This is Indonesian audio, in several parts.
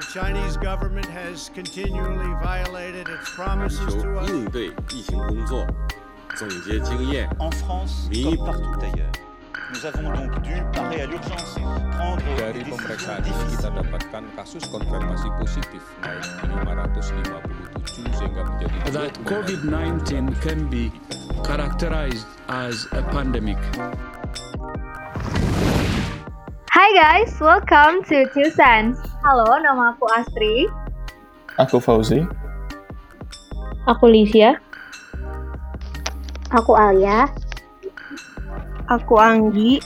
The Chinese government has continually violated its 寻 promises 求 to us. 应对疫情工作，总结经验， En France, Oui. comme partout ailleurs, nous avons donc dû parer à l'urgence, prendre Dari des pemeriksaan décisions ini kita difficiles. dapatkan kasus konfirmasi positif naik 557 sehingga menjadi that 29 COVID 19 can be characterized as a pandemic. Hai guys, welcome to Two Cents. Halo, nama aku Astri. Aku Fauzi. Aku Lisya. Aku Alia. Aku Anggi.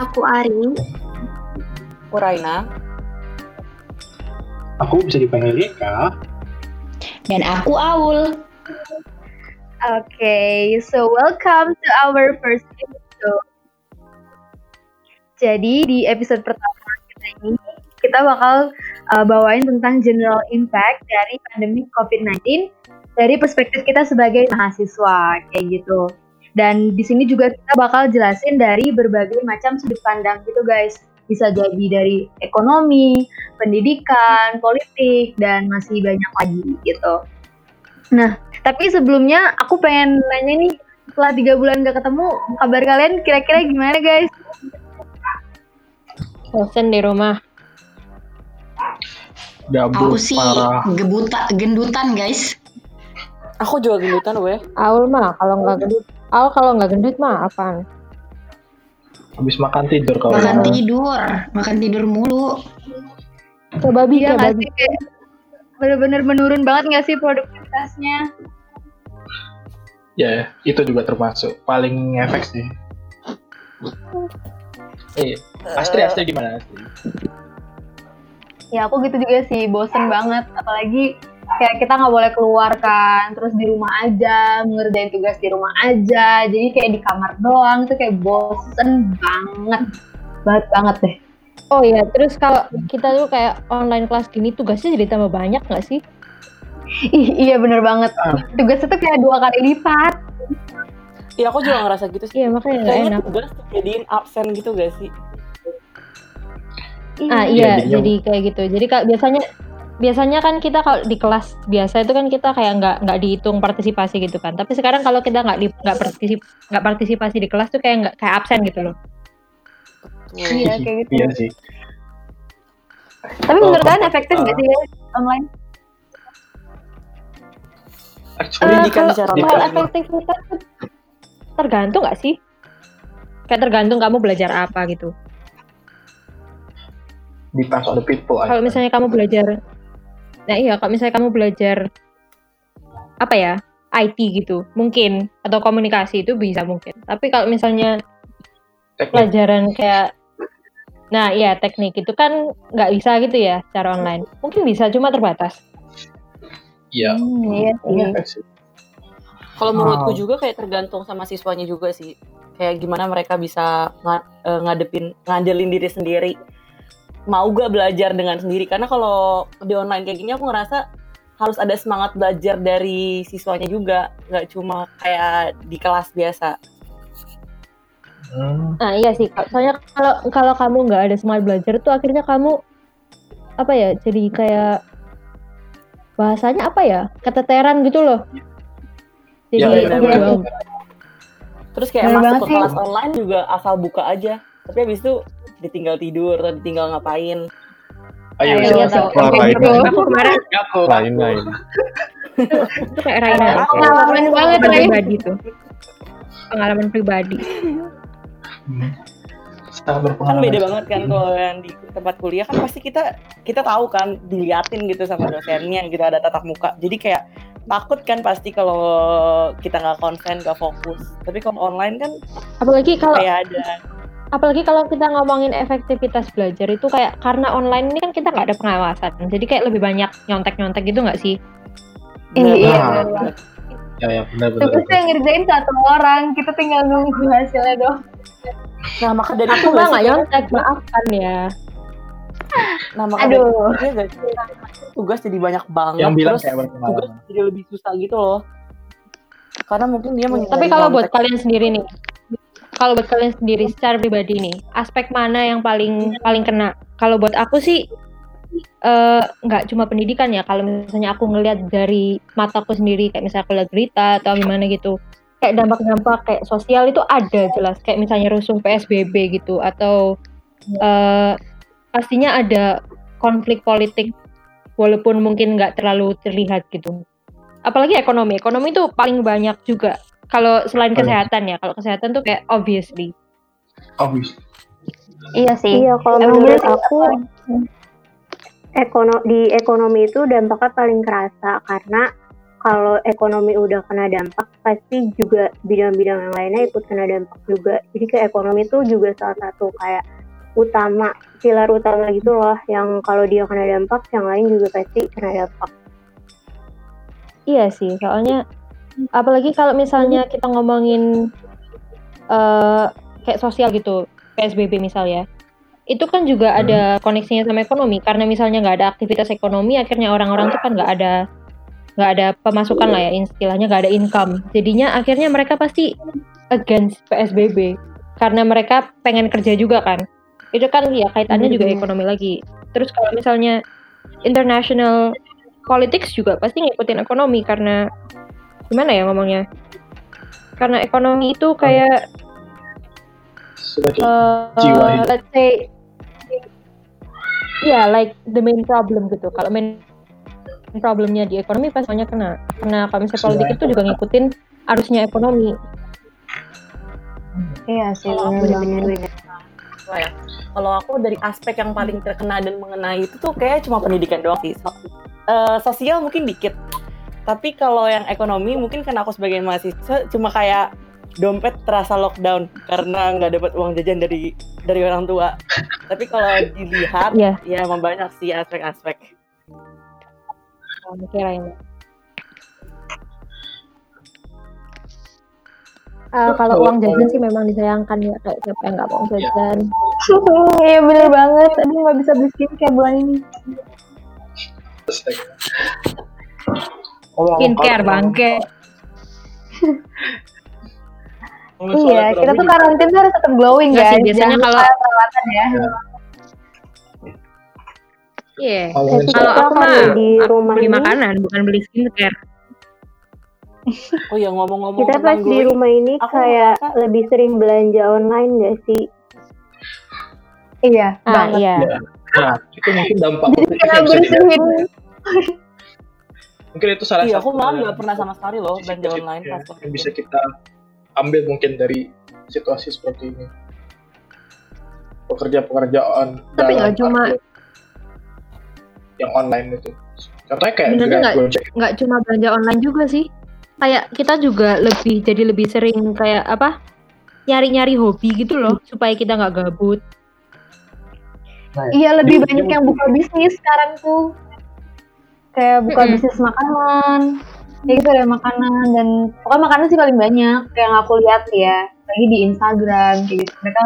Aku Ari. Aku Raina. Aku bisa dipanggil Eka. Dan aku Aul. Okay, so welcome to our first episode. Jadi di episode pertama kita ini kita bakal uh, bawain tentang general impact dari pandemi COVID-19 dari perspektif kita sebagai mahasiswa kayak gitu. Dan di sini juga kita bakal jelasin dari berbagai macam sudut pandang gitu guys. Bisa jadi dari ekonomi, pendidikan, politik, dan masih banyak lagi gitu. Nah, tapi sebelumnya aku pengen nanya nih, setelah tiga bulan gak ketemu, kabar kalian kira-kira gimana guys? Bosen di rumah. Gabut Aku sih parah. gebuta, gendutan guys. Aku juga gendutan weh. Aul mah kalau nggak gendut. Aul kalau nggak gendut mah apaan? Habis makan tidur kau. Makan tidur, makan tidur mulu. Coba bi, Iya coba nggak bi. sih kayak bener-bener menurun banget gak sih produktivitasnya? Ya, itu juga termasuk paling efek sih. Eh, Astri, Astri gimana Astri? Ya aku gitu juga sih, bosen banget. Apalagi kayak kita nggak boleh keluar kan, terus di rumah aja, ngerjain tugas di rumah aja. Jadi kayak di kamar doang, tuh kayak bosen banget. Banget banget deh. Oh iya, terus kalau kita tuh kayak online kelas gini tugasnya jadi tambah banyak nggak sih? Ih, iya bener banget. Ah. Tugasnya tuh kayak dua kali lipat. Iya aku juga ngerasa gitu sih. Iya makanya Kayaknya enak. tugas jadiin absen gitu gak sih? Ah Iya, iya, jadi kayak gitu. Jadi kak biasanya biasanya kan kita kalau di kelas biasa itu kan kita kayak nggak nggak dihitung partisipasi gitu kan. Tapi sekarang kalau kita nggak nggak partisip nggak partisipasi di kelas tuh kayak nggak kayak absen gitu loh. Iya kayak gitu. Iya sih. Tapi menurut Oh, kalian efektif nggak ah. sih guys, online? Actually, Eh, Pendidikan kalau secara kalau efektivitas tuh tergantung nggak sih? Kayak tergantung kamu belajar apa gitu. depends on the people. Kalau misalnya kamu belajar, nah iya, kalau misalnya kamu belajar apa ya, IT gitu, mungkin atau komunikasi itu bisa mungkin. Tapi kalau misalnya Teknik. pelajaran kayak, nah iya teknik itu kan nggak bisa gitu ya secara online. Mungkin bisa, cuma terbatas. Iya. iya Ini efek sih. Kalau menurutku Wow. juga kayak tergantung sama siswanya juga sih. Kayak gimana mereka bisa eh, ngadepin, ngandelin diri sendiri. Mau gak belajar dengan sendiri? Karena kalau di online kayak gini aku ngerasa harus ada semangat belajar dari siswanya juga. Gak cuma kayak di kelas biasa. Hmm. Nah iya sih, soalnya kalau kalau kamu nggak ada semangat belajar tuh akhirnya kamu apa ya, jadi kayak bahasanya apa ya, keteteran gitu loh. Jadi Ya, ya, iya, iya. Terus kayak Bener masuk ke sih. kelas online juga asal buka aja. Tapi habis itu ditinggal tidur atau ditinggal ngapain. Ayo, Ayo, siapa? iya, tahu. Gitu. Aku kemarin Aku. lain lain. itu kayak Raina Aku Pengalaman banget pengalaman Rain. pribadi tuh. Pengalaman pribadi. Sangat kan berpengalaman. beda banget kan kalau yang di tempat kuliah kan pasti kita kita tahu kan diliatin gitu sama dosennya gitu ada tatap muka jadi kayak takut kan pasti kalau kita nggak konsen nggak fokus tapi kalau online kan Apalagi kalau kayak ada apalagi kalau kita ngomongin efektivitas belajar itu kayak karena online ini kan kita nggak ada pengawasan. Jadi kayak lebih banyak nyontek-nyontek gitu nggak sih? Iya, iya, Nah. Ya, ya, benar benar. Yang ngerjain satu orang, kita tinggal nunggu hasilnya doang. Nah maka dari Aku nggak nggak nyontek, maafkan ya. nah maka dari Aduh. itu dia nggak sih, tugas jadi banyak banget Yang bilang terus kayak tugas jadi lebih susah gitu loh karena mungkin dia Tapi kalau buat kalian sendiri nih, kalau buat kalian sendiri secara pribadi nih, aspek mana yang paling paling kena kalau buat aku sih eh, nggak cuma pendidikan ya. Kalau misalnya aku ngelihat dari mataku sendiri, kayak misalnya aku lihat berita atau gimana gitu, kayak dampak-dampak kayak sosial itu ada jelas. Kayak misalnya rusuh PSBB gitu atau eh, pastinya ada konflik politik walaupun mungkin nggak terlalu terlihat gitu. Apalagi ekonomi, ekonomi itu paling banyak juga. Kalau selain Paling. kesehatan ya, kalau kesehatan tuh kayak obviously. Obvious. Iya sih. Iya, kalau menurut aku ekono di ekonomi itu dampaknya paling kerasa karena kalau ekonomi udah kena dampak pasti juga bidang-bidang yang lainnya ikut kena dampak juga. Jadi ke ekonomi itu juga salah satu kayak utama pilar utama gitu loh yang kalau dia kena dampak yang lain juga pasti kena dampak. Iya sih, soalnya apalagi kalau misalnya kita ngomongin eh kayak sosial gitu, PSBB misal ya. Itu kan juga ada koneksinya sama ekonomi karena misalnya nggak ada aktivitas ekonomi akhirnya orang-orang tuh kan nggak ada nggak ada pemasukan lah ya istilahnya nggak ada income. Jadinya akhirnya mereka pasti against PSBB karena mereka pengen kerja juga kan. Itu kan ya kaitannya juga ekonomi lagi. Terus kalau misalnya international politics juga pasti ngikutin ekonomi karena gimana ya ngomongnya? Karena ekonomi itu kayak Sebagai uh, jiwa hidup. let's say ya like the main problem gitu. Kalau main problemnya di ekonomi pasti semuanya kena. Karena kalau misalnya politik itu juga ngikutin arusnya ekonomi. Iya sih, Kalau aku benar-benar. Ya? Kalau aku dari aspek yang paling terkena dan mengenai itu tuh kayak cuma pendidikan doang sih. So- eh, sosial mungkin dikit. Tapi kalau yang ekonomi mungkin karena aku sebagai mahasiswa cuma kayak dompet terasa lockdown karena nggak dapat uang jajan dari dari orang tua. Tapi kalau dilihat Iya. ya emang banyak sih aspek-aspek. Oh, kirain. Eh, kalau uang jajan sih memang disayangkan ya kayak siapa yang nggak mau jajan. Iya bener banget. Aduh nggak bisa beli skincare bulan ini. Skincare bangke. Iya, kita tuh juga. karantin tuh harus tetap glowing Nggak ya. sih, biasanya kalau- perawatan ya. Iya. Ngomongin Kalau aku mah di rumah beli ini- makanan bukan beli skincare. Oh ya ngomong-ngomong Kita pas di rumah ini aku kayak ngerasa- lebih sering belanja online gak sih? Iya, Ah banget. iya. Nah, itu mungkin dampak Jadi positif kena yang bisa dilihat. bersihin. Mungkin itu salah Iya, satu aku malah nggak pernah sama sekali loh belanja online ya, yang bisa kita ambil mungkin dari situasi seperti ini. Pekerja-pekerjaan Tapi nggak cuma- yang online itu. Contohnya kayak Benernya Grab, nggak- Gojek. nggak cuma belanja online juga sih kayak kita juga lebih jadi lebih sering kayak apa nyari-nyari hobi gitu loh supaya kita nggak gabut Iya lebih banyak yang buka bisnis sekarang tuh. Kayak buka Mm-mm. bisnis makanan. Ya gitu ada makanan dan pokoknya makanan sih paling banyak yang aku lihat ya. Lagi di Instagram kayak gitu. Mereka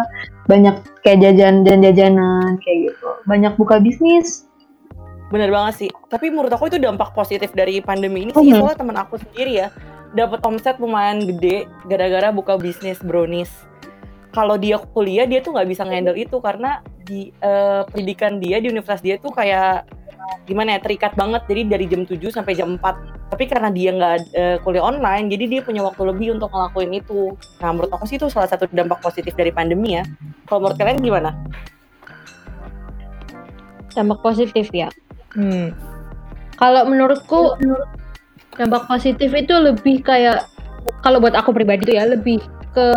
banyak kayak jajan dan jajanan kayak gitu. Banyak buka bisnis. Bener banget sih. Tapi menurut aku itu dampak positif dari pandemi ini sih. Mhm. Soalnya teman aku sendiri ya dapat omset lumayan gede gara-gara buka bisnis brownies. Kalau dia kuliah dia tuh nggak bisa ngendel itu karena di eh, pendidikan dia di universitas dia tuh kayak gimana ya terikat banget jadi dari jam 7 sampai jam 4 tapi karena dia nggak eh, kuliah online jadi dia punya waktu lebih untuk ngelakuin itu nah menurut aku sih itu salah satu dampak positif dari pandemi ya kalau menurut kalian gimana dampak positif ya hmm. kalau menurutku dampak positif itu lebih kayak kalau buat aku pribadi tuh ya lebih ke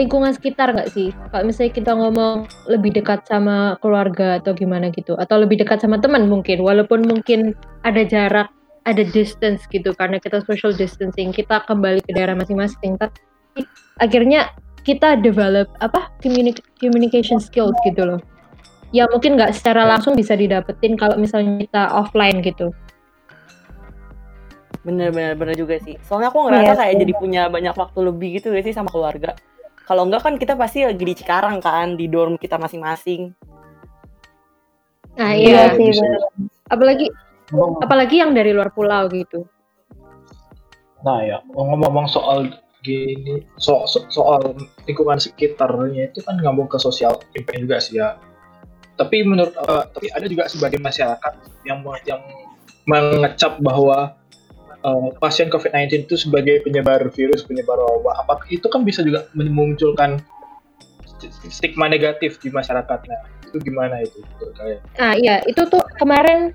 lingkungan sekitar nggak sih kalau misalnya kita ngomong lebih dekat sama keluarga atau gimana gitu atau lebih dekat sama teman mungkin walaupun mungkin ada jarak ada distance gitu karena kita social distancing kita kembali ke daerah masing-masing tapi akhirnya kita develop apa communi- communication skills gitu loh ya mungkin nggak secara langsung bisa didapetin kalau misalnya kita offline gitu Bener bener bener juga sih. Soalnya aku ngerasa Iya kayak sih. jadi punya banyak waktu lebih gitu gak sih sama keluarga. Kalau enggak kan kita pasti lagi di Cikarang kan di dorm kita masing-masing. nah Iya iya sih bener. apalagi Ngomong- apalagi yang dari luar pulau gitu Nah ya, ngomong-ngomong soal gini, so, so- soal lingkungan sekitarnya itu kan ngambung ke sosial impact juga sih ya. Tapi menurut uh, tapi ada juga sebagian masyarakat yang yang mengecap bahwa uh, pasien COVID-19 itu sebagai penyebar virus, penyebar wabah. Apakah itu kan bisa juga memunculkan stigma negatif di masyarakatnya? Itu gimana itu? Nah, iya, itu tuh kemarin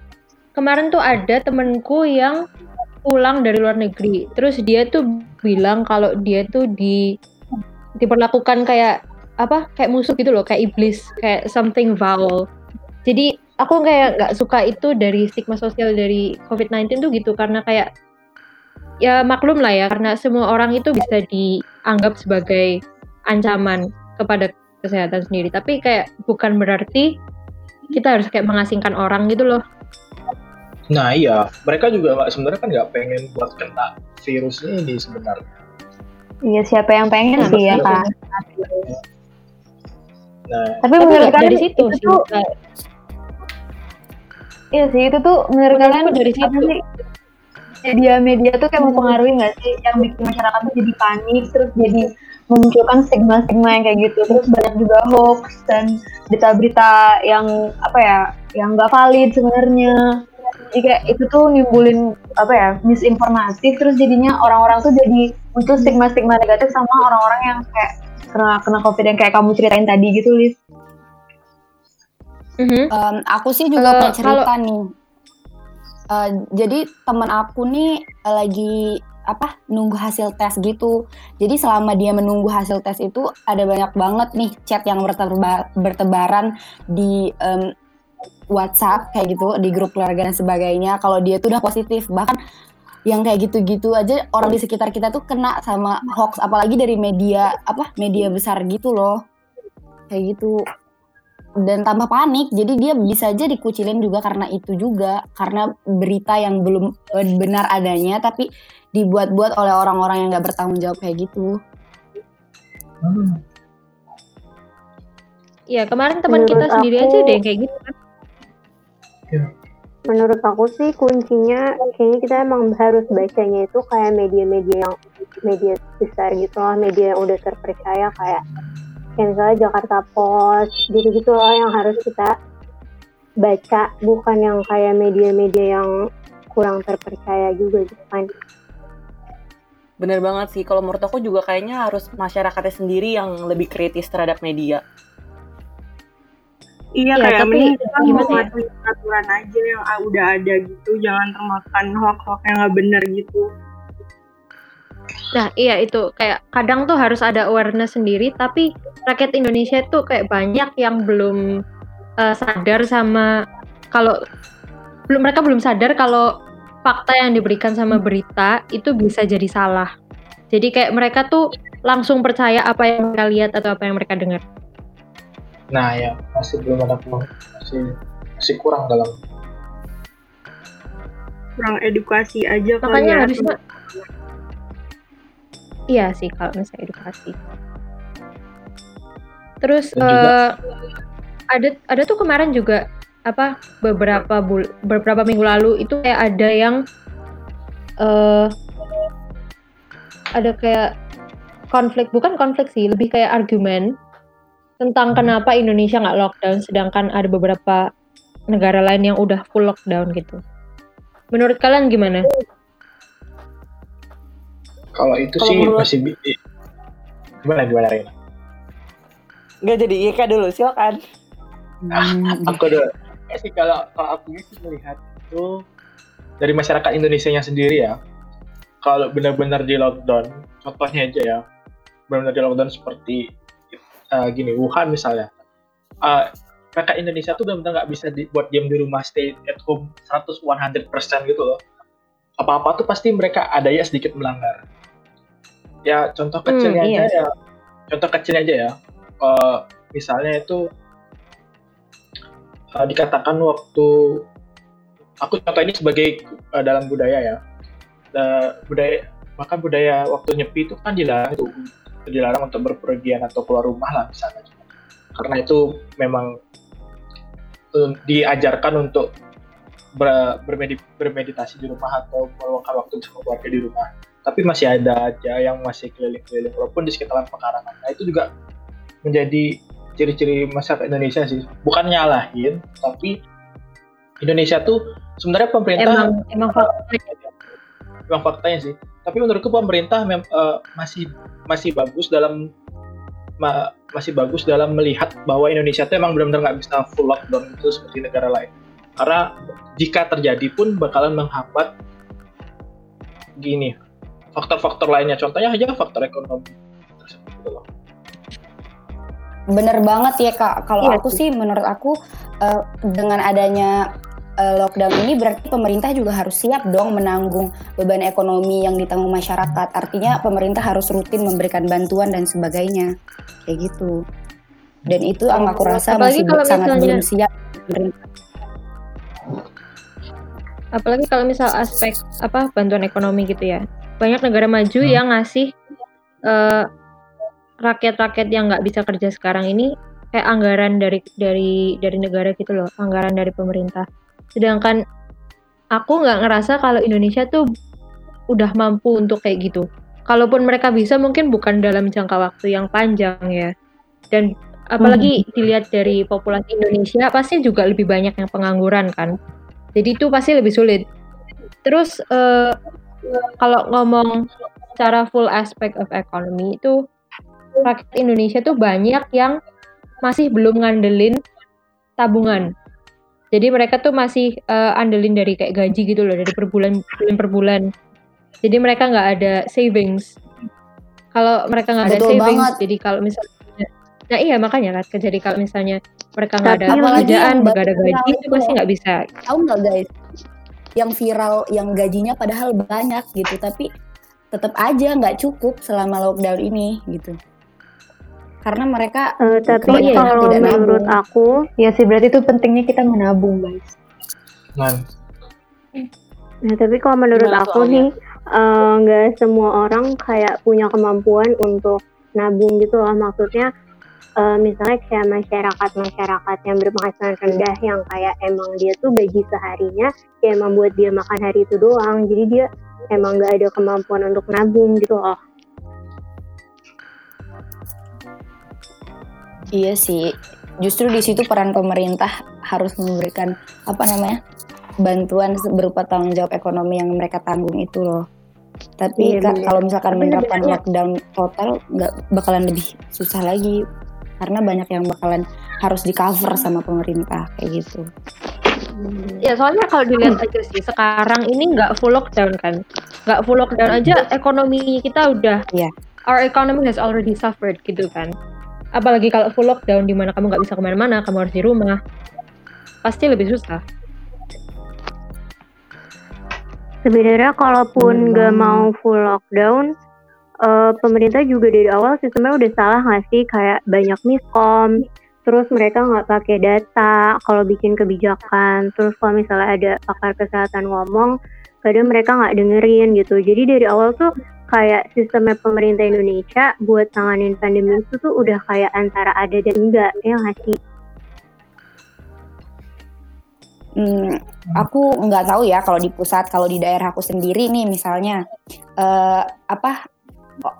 kemarin tuh ada temenku yang pulang dari luar negeri. Terus dia tuh bilang kalau dia tuh di diperlakukan kayak apa? Kayak musuh gitu loh, kayak iblis, kayak something foul. Jadi aku kayak nggak suka itu dari stigma sosial dari COVID-19 tuh gitu karena kayak ya maklum lah ya karena semua orang itu bisa dianggap sebagai ancaman kepada kesehatan sendiri. Tapi kayak bukan berarti kita harus kayak mengasingkan orang gitu loh. Nah iya, mereka juga nggak sebenarnya kan nggak pengen buat kena virusnya ini sebenarnya. Iya siapa yang pengen Nah, sih ya kan. Nah, Tapi Tapi menurut kalian dari situ itu sih. tuh iya sih itu tuh menurut kalian dari apa situ. sih media-media tuh kayak mempengaruhi nggak sih yang bikin masyarakat tuh jadi panik terus jadi memunculkan stigma-stigma yang kayak gitu terus banyak juga hoax dan berita-berita yang apa ya yang nggak valid sebenarnya jadi kayak itu tuh nimbulin apa ya misinformasi terus jadinya orang-orang tuh jadi muncul stigma-stigma negatif sama orang-orang yang kayak kena kena covid yang kayak kamu ceritain tadi gitu Liz Mhm. Em, aku sih juga Eh, punya cerita kalau- nih. Eh, jadi teman aku nih eh, lagi apa nunggu hasil tes gitu. Jadi selama dia menunggu hasil tes itu ada banyak banget nih chat yang berteba- bertebaran di em, WhatsApp kayak gitu di grup keluarga dan sebagainya. Kalau dia tuh udah positif bahkan yang kayak gitu-gitu aja orang di sekitar kita tuh kena sama hoax apalagi dari media apa media besar gitu loh. Kayak gitu. Dan tambah panik jadi dia bisa aja dikucilin juga karena itu juga. Karena berita yang belum eh, benar adanya tapi dibuat-buat oleh orang-orang yang nggak bertanggung jawab kayak gitu. Iya, kemarin teman kita sendiri aja deh kayak gitu kan. Menurut aku sih kuncinya kayaknya kita emang harus bacanya itu kayak media-media yang media besar gitu lah, media yang udah terpercaya kayak kayak misalnya Jakarta Post gitu-gitu loh yang harus kita baca bukan yang kayak media-media yang kurang terpercaya juga gitu kan. Bener banget sih. Kalau menurut aku juga kayaknya harus masyarakatnya sendiri yang lebih kritis terhadap media. Iya Iya, kayak tapi mending kita gimana ya? mematuhi peraturan aja yang ah, udah ada gitu, jangan termakan hoax-hoax yang nggak bener gitu. Nah, iya itu kayak kadang tuh harus ada awareness sendiri, tapi rakyat Indonesia tuh kayak banyak yang belum eh, sadar sama kalau belum mereka belum sadar kalau fakta yang diberikan sama berita itu bisa jadi salah. Jadi kayak mereka tuh langsung percaya apa yang mereka lihat atau apa yang mereka dengar. Nah ya masih belum ada masih masih kurang dalam Kurang edukasi aja Makanya ya. harusnya Iya sih kalau misalnya edukasi. Terus Dan juga- eh, ada ada tuh kemarin juga apa beberapa bul beberapa minggu lalu itu kayak ada yang eh ada kayak konflik bukan konflik sih lebih kayak argumen tentang kenapa Indonesia nggak lockdown sedangkan ada beberapa negara lain yang udah full lockdown gitu. Menurut kalian gimana? kalau itu sih menurut- masih bi- gimana gimana Rina? Nggak jadi Ika dulu, silakan. aku udah ya sih kalau kalau aku sih melihat itu dari masyarakat Indonesia nya sendiri ya kalau benar-benar di lockdown contohnya aja ya benar-benar di lockdown seperti uh, gini Wuhan misalnya. Uh, rakyat Indonesia tuh benar-benar nggak bisa dibuat diam di rumah stay at home 100 100% gitu loh. Apa-apa tuh pasti mereka ada ya sedikit melanggar. Ya contoh Hmm, kecilnya iya. aja ya. contoh kecilnya aja ya. Eh, misalnya itu uh, dikatakan waktu aku contoh ini sebagai uh, dalam budaya ya. Da- budaya maka budaya waktu nyepi itu kan dilarang itu dilarang untuk berpergian atau keluar rumah lah misalnya karena itu memang um, diajarkan untuk ber- bermedi- bermeditasi di rumah atau meluangkan waktu bersama keluarga di rumah tapi masih ada aja yang masih keliling-keliling walaupun di sekitaran pekarangan nah itu juga menjadi ciri-ciri masyarakat Indonesia sih. Bukan nyalahin, tapi Indonesia tuh sebenarnya pemerintah Emang emang faktanya. memang faktanya sih. Tapi menurutku pemerintah mem- eh, masih masih bagus dalam ma- masih bagus dalam melihat bahwa Indonesia tuh emang benar-benar nggak bisa full lockdown itu seperti negara lain. Karena jika terjadi pun bakalan menghambat gini faktor-faktor lainnya. Contohnya aja faktor ekonomi. Gitu loh. Bener banget ya kak. Kalau Iya aku sih menurut aku eh, dengan adanya eh, lockdown ini berarti pemerintah juga harus siap dong menanggung beban ekonomi yang ditanggung masyarakat. Artinya pemerintah harus rutin memberikan bantuan dan sebagainya kayak gitu. Dan itu yang aku rasa Apalagi masih kalau sangat misalnya- belum siap. pemerintah. apalagi kalau misal aspek apa bantuan ekonomi gitu ya banyak negara maju yang ngasih eh, rakyat-rakyat yang nggak bisa kerja sekarang ini kayak anggaran dari dari dari negara gitu loh anggaran dari pemerintah sedangkan aku nggak ngerasa kalau Indonesia tuh udah mampu untuk kayak gitu. Kalaupun mereka bisa mungkin bukan dalam jangka waktu yang panjang ya. Dan apalagi dilihat dari populasi Indonesia pasti juga lebih banyak yang pengangguran kan. Jadi itu pasti lebih sulit. Terus eh, kalau ngomong secara full aspect of economy itu rakyat Indonesia tuh banyak yang masih belum ngandelin tabungan jadi mereka tuh masih eh, andelin dari kayak gaji gitu loh dari per bulan bulan per bulan jadi mereka nggak ada savings kalau mereka nggak ada savings banget. jadi kalau misalnya nah iya makanya kan jadi kalau misalnya mereka nggak ada pekerjaan nggak ada gaji itu pasti nggak bisa Tahu nggak guys? Yang viral, yang gajinya padahal banyak gitu, tapi tetap aja nggak cukup selama lockdown ini gitu. Karena mereka Eh, tapi kebanyakan kalau tidak menurut nabung. aku Ya sih berarti itu pentingnya kita menabung guys. Nah, Nah, tapi kalau menurut Gimana aku soalnya? nih, eh, nggak semua orang kayak punya kemampuan untuk nabung gitu loh. Maksudnya, eh, misalnya kayak masyarakat-masyarakat yang berpenghasilan rendah yang kayak emang dia tuh gaji seharinya, kayak emang buat dia makan hari itu doang. Jadi dia emang nggak ada kemampuan untuk nabung gitu loh. Iya sih. Justru di situ peran pemerintah harus memberikan apa namanya bantuan berupa tanggung jawab ekonomi yang mereka tanggung itu loh. Tapi Iya, Kak, kalau misalkan Tapi menerapkan lockdown total nggak bakalan lebih susah lagi karena banyak yang bakalan harus di cover sama pemerintah kayak gitu. Ya soalnya kalau dilihat aja sih sekarang ini nggak full lockdown kan, nggak full lockdown aja ekonomi kita udah, Iya. our economy has already suffered gitu kan. Apalagi kalau full lockdown di mana kamu nggak bisa ke mana-mana, kamu harus di rumah, pasti lebih susah. Sebenarnya kalaupun nggak mau full lockdown, eh, pemerintah juga dari awal sistemnya udah salah nggak sih? Kayak banyak miskom, terus mereka nggak pakai data kalau bikin kebijakan. Terus kalau misalnya ada pakar kesehatan ngomong, kadang mereka nggak dengerin gitu. Jadi dari awal tuh kayak sistemnya pemerintah Indonesia buat tanganin pandemi itu tuh udah kayak antara ada dan enggak, ya nggak sih? Hmm, aku nggak tahu ya kalau di pusat, kalau di daerah aku sendiri nih misalnya eh, apa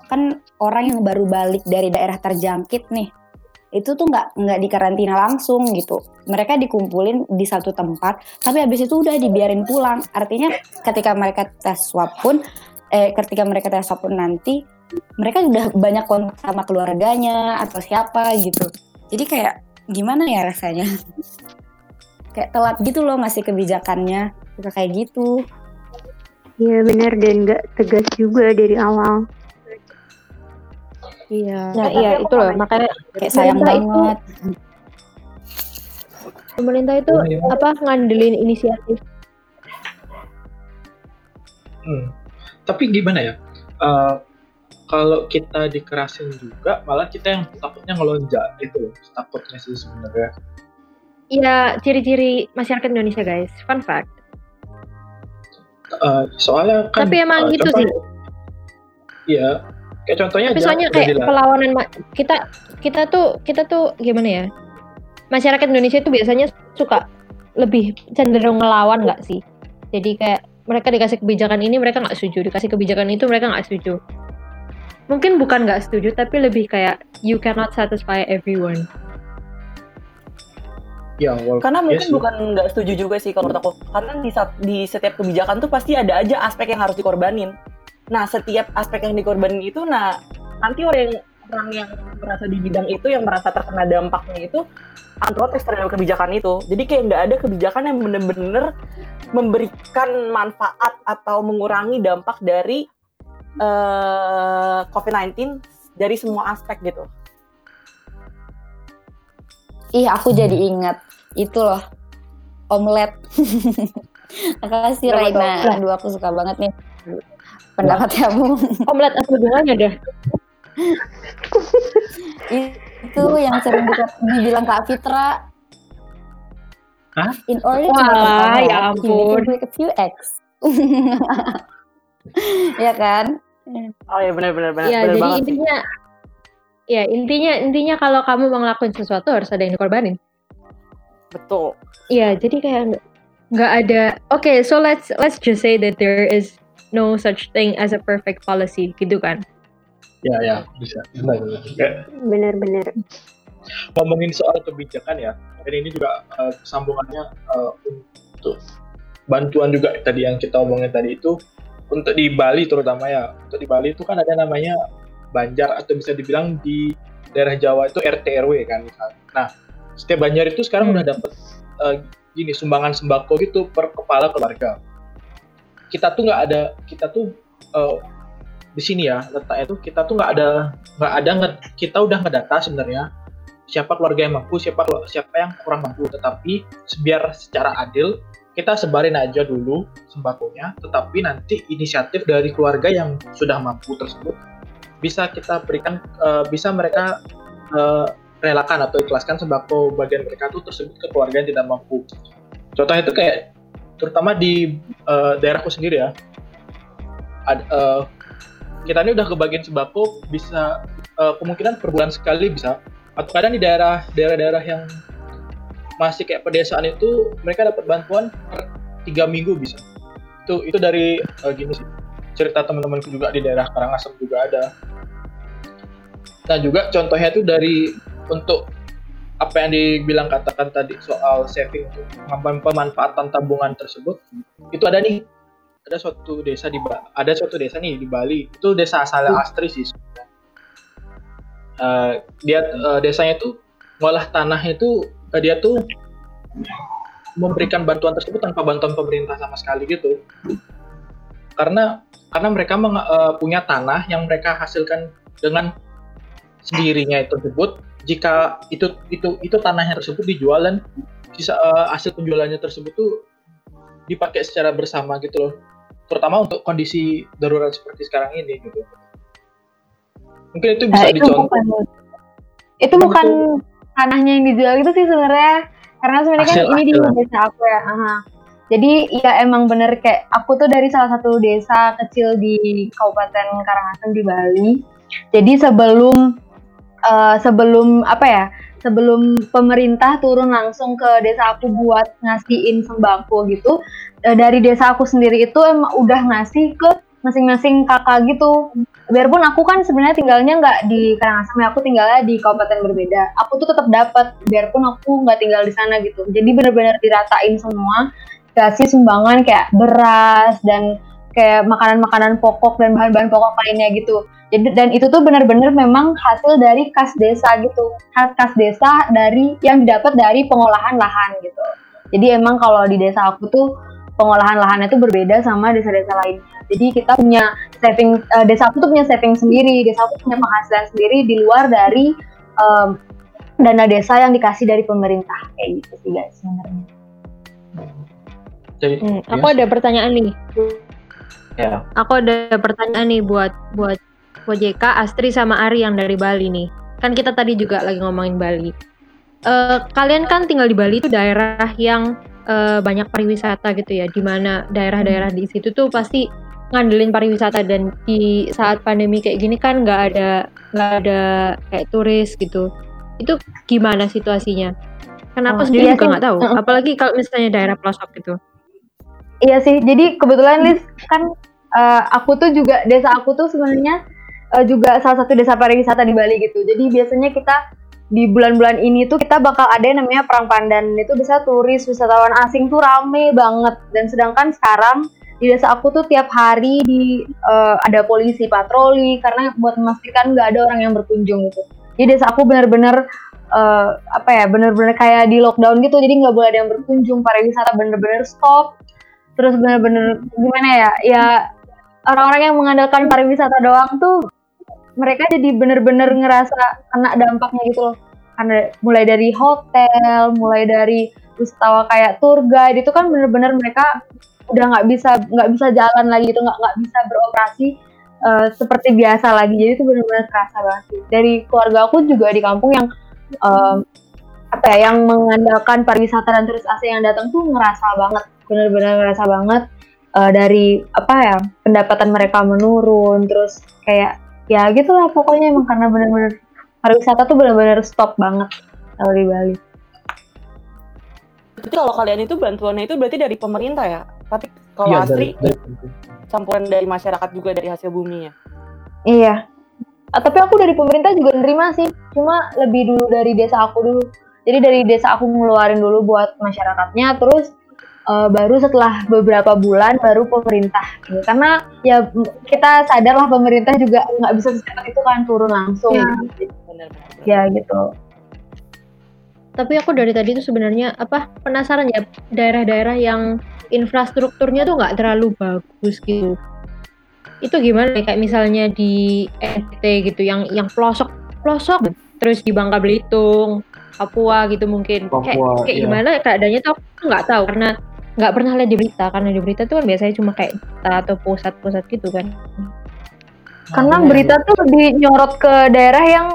kan orang yang baru balik dari daerah terjangkit nih itu tuh nggak nggak dikarantina langsung gitu. Mereka dikumpulin di satu tempat, tapi habis itu udah dibiarin pulang. Artinya ketika mereka tes swab pun, eh ketika mereka tes pun nanti mereka udah banyak kontak sama keluarganya atau siapa gitu. Jadi kayak gimana ya rasanya? kayak telat gitu loh ngasih kebijakannya suka kayak gitu Iya benar dan nggak tegas juga dari awal. iya Nah iya itu loh makanya kayak sayang pemerintah itu banget pemerintah itu apa ngandelin inisiatif Hmm. Tapi gimana ya? Eh, kalau kita dikerasin juga, malah kita yang takutnya ngelonjak gitu loh. Takutnya sih sebenarnya. Iya ciri-ciri masyarakat Indonesia guys, fun fact. Eh, soalnya kan. Tapi emang eh, gitu contoh- sih. Iya. Kayak contohnya Tapi aja soalnya kayak dilarang. perlawanan kita kita tuh kita tuh gimana ya? Masyarakat Indonesia itu biasanya suka lebih cenderung ngelawan nggak sih? Jadi kayak mereka dikasih kebijakan ini mereka nggak setuju, dikasih kebijakan itu mereka nggak setuju. Mungkin bukan nggak setuju, tapi lebih kayak you cannot satisfy everyone. Ya, walaupun Karena mungkin sih. bukan nggak setuju juga sih kalau menurut aku. Karena di, di setiap kebijakan tuh pasti ada aja aspek yang harus dikorbanin. Nah, setiap aspek yang dikorbanin itu, nah nanti orang yang orang yang merasa di bidang itu, yang merasa terkena dampaknya itu akan protes terhadap kebijakan itu. Jadi kayak nggak ada kebijakan yang bener-bener memberikan manfaat atau mengurangi dampak dari eh, COVID-19 dari semua aspek gitu. Ih, aku jadi ingat itu loh. Omelet. Makasih tuh? Raina. Aduh, aku suka banget nih pendapat kamu. Omelet apa hubungannya dah? itu yang sering di- dibilang Kak Fitra. Hah? In order to Wah, make an omelet, ya you need to ampun. break a few eggs. ya kan? Oh ya benar-benar benar Ya, benar jadi banget. intinya ya intinya intinya kalau kamu mau ngelakuin sesuatu harus ada yang dikorbanin. Betul. Iya, jadi kayak nggak ada. Oke, so let's let's just say that there is no such thing as a perfect policy, gitu kan? Ya, ya, bisa. Benar, benar. Ngomongin soal kebijakan ya, dan ini juga eh, sambungannya eh, untuk bantuan juga tadi yang kita omongin tadi itu untuk di Bali terutama ya, untuk di Bali itu kan ada namanya Banjar atau bisa dibilang di daerah Jawa itu RT RW kan misalnya. Nah, setiap Banjar itu sekarang udah dapat eh, gini sumbangan sembako gitu per kepala keluarga. Kita tuh nggak ada, kita tuh eh, di sini ya letaknya tuh kita tuh nggak ada nggak ada kita udah ngedata sebenarnya siapa keluarga yang mampu, siapa siapa yang kurang mampu. Tetapi biar secara adil kita sebarin aja dulu sembakonya, tetapi nanti inisiatif dari keluarga yang sudah mampu tersebut bisa kita berikan, eh, bisa mereka eh, relakan atau ikhlaskan sembako bagian mereka tuh tersebut ke keluarga yang tidak mampu. Contohnya itu kayak terutama di eh, daerahku sendiri ya, Ad- eh, kita ini udah kebagian sembako bisa eh, kemungkinan per bulan sekali bisa atau kadang di daerah daerah-daerah yang masih kayak pedesaan itu mereka dapat bantuan per tiga minggu bisa. Itu itu dari eh, gini sih cerita teman-temanku juga di daerah Karangasem juga ada. Nah juga contohnya itu dari untuk apa yang dibilang katakan tadi soal saving pemanfaatan tabungan tersebut itu ada nih. Ada suatu desa di ada suatu desa nih di Bali. Itu desa asalnya Astri sih. Eh, dia eh, desanya itu ngolah tanah itu eh, dia tuh memberikan bantuan tersebut tanpa bantuan pemerintah sama sekali gitu. Karena karena mereka meng- eh, punya tanah yang mereka hasilkan dengan sendirinya itu tersebut jika itu itu itu tanahnya tersebut dijual dan sisa eh, hasil penjualannya tersebut tuh dipakai secara bersama gitu loh. Terutama untuk kondisi darurat seperti sekarang ini gitu mungkin itu bisa Nah, itu dicontoh. bukan itu bukan tanahnya yang dijual itu sih sebenarnya. Karena sebenarnya kan Hasil- ini di desa aku ya aha. jadi ya emang bener kayak aku tuh dari salah satu desa kecil di Kabupaten Karangasem di Bali. Jadi sebelum eh, sebelum apa ya sebelum pemerintah turun langsung ke desa aku buat ngasihin sembako gitu eh, dari desa aku sendiri itu emang udah ngasih ke masing-masing kakak gitu. Biarpun aku kan sebenarnya tinggalnya nggak di Karangasem ya aku tinggalnya di kabupaten berbeda. Aku tuh tetap dapat biarpun aku nggak tinggal di sana gitu. Jadi benar-benar diratain semua kasih sumbangan kayak beras dan kayak makanan-makanan pokok dan bahan-bahan pokok lainnya gitu. Jadi dan itu tuh benar-benar memang hasil dari kas desa gitu. Kas desa dari yang didapat dari pengolahan lahan gitu. Jadi emang kalau di desa aku tuh pengolahan lahannya tuh berbeda sama desa-desa lainnya jadi kita punya saving eh, desa aku tuh punya saving sendiri desa aku punya penghasilan sendiri di luar dari em, dana desa yang dikasih dari pemerintah kayak gitu sih guys sebenarnya jadi Hmm, aku ada pertanyaan nih. ya Aku ada pertanyaan nih buat buat buat JK, Astri sama Ari yang dari Bali nih. Kan kita tadi juga lagi ngomongin Bali. Eh, kalian kan tinggal di Bali itu daerah yang eh, banyak pariwisata gitu ya, di mana daerah-daerah di situ tuh pasti ngandelin pariwisata dan di saat pandemi kayak gini kan nggak ada nggak ada kayak turis gitu. Itu gimana situasinya? Aku Oh, sendiri iya juga nggak tahu. Apalagi kalau misalnya daerah pelosok gitu. Iya sih, jadi kebetulan Liz kan eh, aku tuh juga desa aku tuh sebenarnya eh, juga salah satu desa pariwisata di Bali gitu. Jadi biasanya kita di bulan-bulan ini tuh kita bakal ada yang namanya perang pandan itu bisa turis wisatawan asing tuh rame banget dan sedangkan sekarang di desa aku tuh tiap hari di eh, ada polisi patroli karena buat memastikan nggak ada orang yang berkunjung gitu. Jadi desa aku benar-benar eh, apa ya benar-benar kayak di lockdown gitu jadi nggak boleh ada yang berkunjung. Pariwisata bener-bener stop. Terus bener-bener gimana ya ya orang-orang yang mengandalkan pariwisata doang tuh mereka jadi bener-bener ngerasa kena dampaknya gitu loh. Karena mulai dari hotel mulai dari wisatawan kayak tour guide itu kan bener-bener mereka udah nggak bisa nggak bisa jalan lagi itu nggak nggak bisa beroperasi eh, seperti biasa lagi jadi itu bener-bener kerasa banget dari keluarga aku juga di kampung yang em, apa ya yang mengandalkan pariwisata dan turis asing yang datang tuh ngerasa banget bener-bener ngerasa banget eh, dari apa ya pendapatan mereka menurun terus kayak ya gitulah pokoknya emang karena bener-bener pariwisata tuh bener-bener stop banget kalau di Bali. Berarti kalau kalian itu bantuannya itu berarti dari pemerintah ya? Tapi kalau Iya, dari- dari- campuran dari masyarakat juga dari hasil buminya. Iya. Ah, tapi aku dari pemerintah juga nerima sih. Cuma lebih dulu dari desa aku dulu. Jadi dari desa aku ngeluarin dulu buat masyarakatnya, terus eh, baru setelah beberapa bulan baru pemerintah. Gitu. Karena ya kita sadar lah pemerintah juga nggak bisa secepat itu kan turun langsung. Iya. Ya gitu. Tapi aku dari tadi tuh sebenarnya apa penasaran ya daerah-daerah yang infrastrukturnya tuh nggak terlalu bagus gitu. Itu gimana ya? kayak misalnya di NTT gitu yang yang pelosok pelosok terus di Bangka Belitung, Papua gitu mungkin. kayak Papua, kayak iya. gimana keadaannya tuh aku nggak tahu karena nggak pernah lihat di berita karena di berita tuh kan biasanya cuma kayak kota atau pusat-pusat gitu kan. Karena berita tuh lebih nyorot ke daerah yang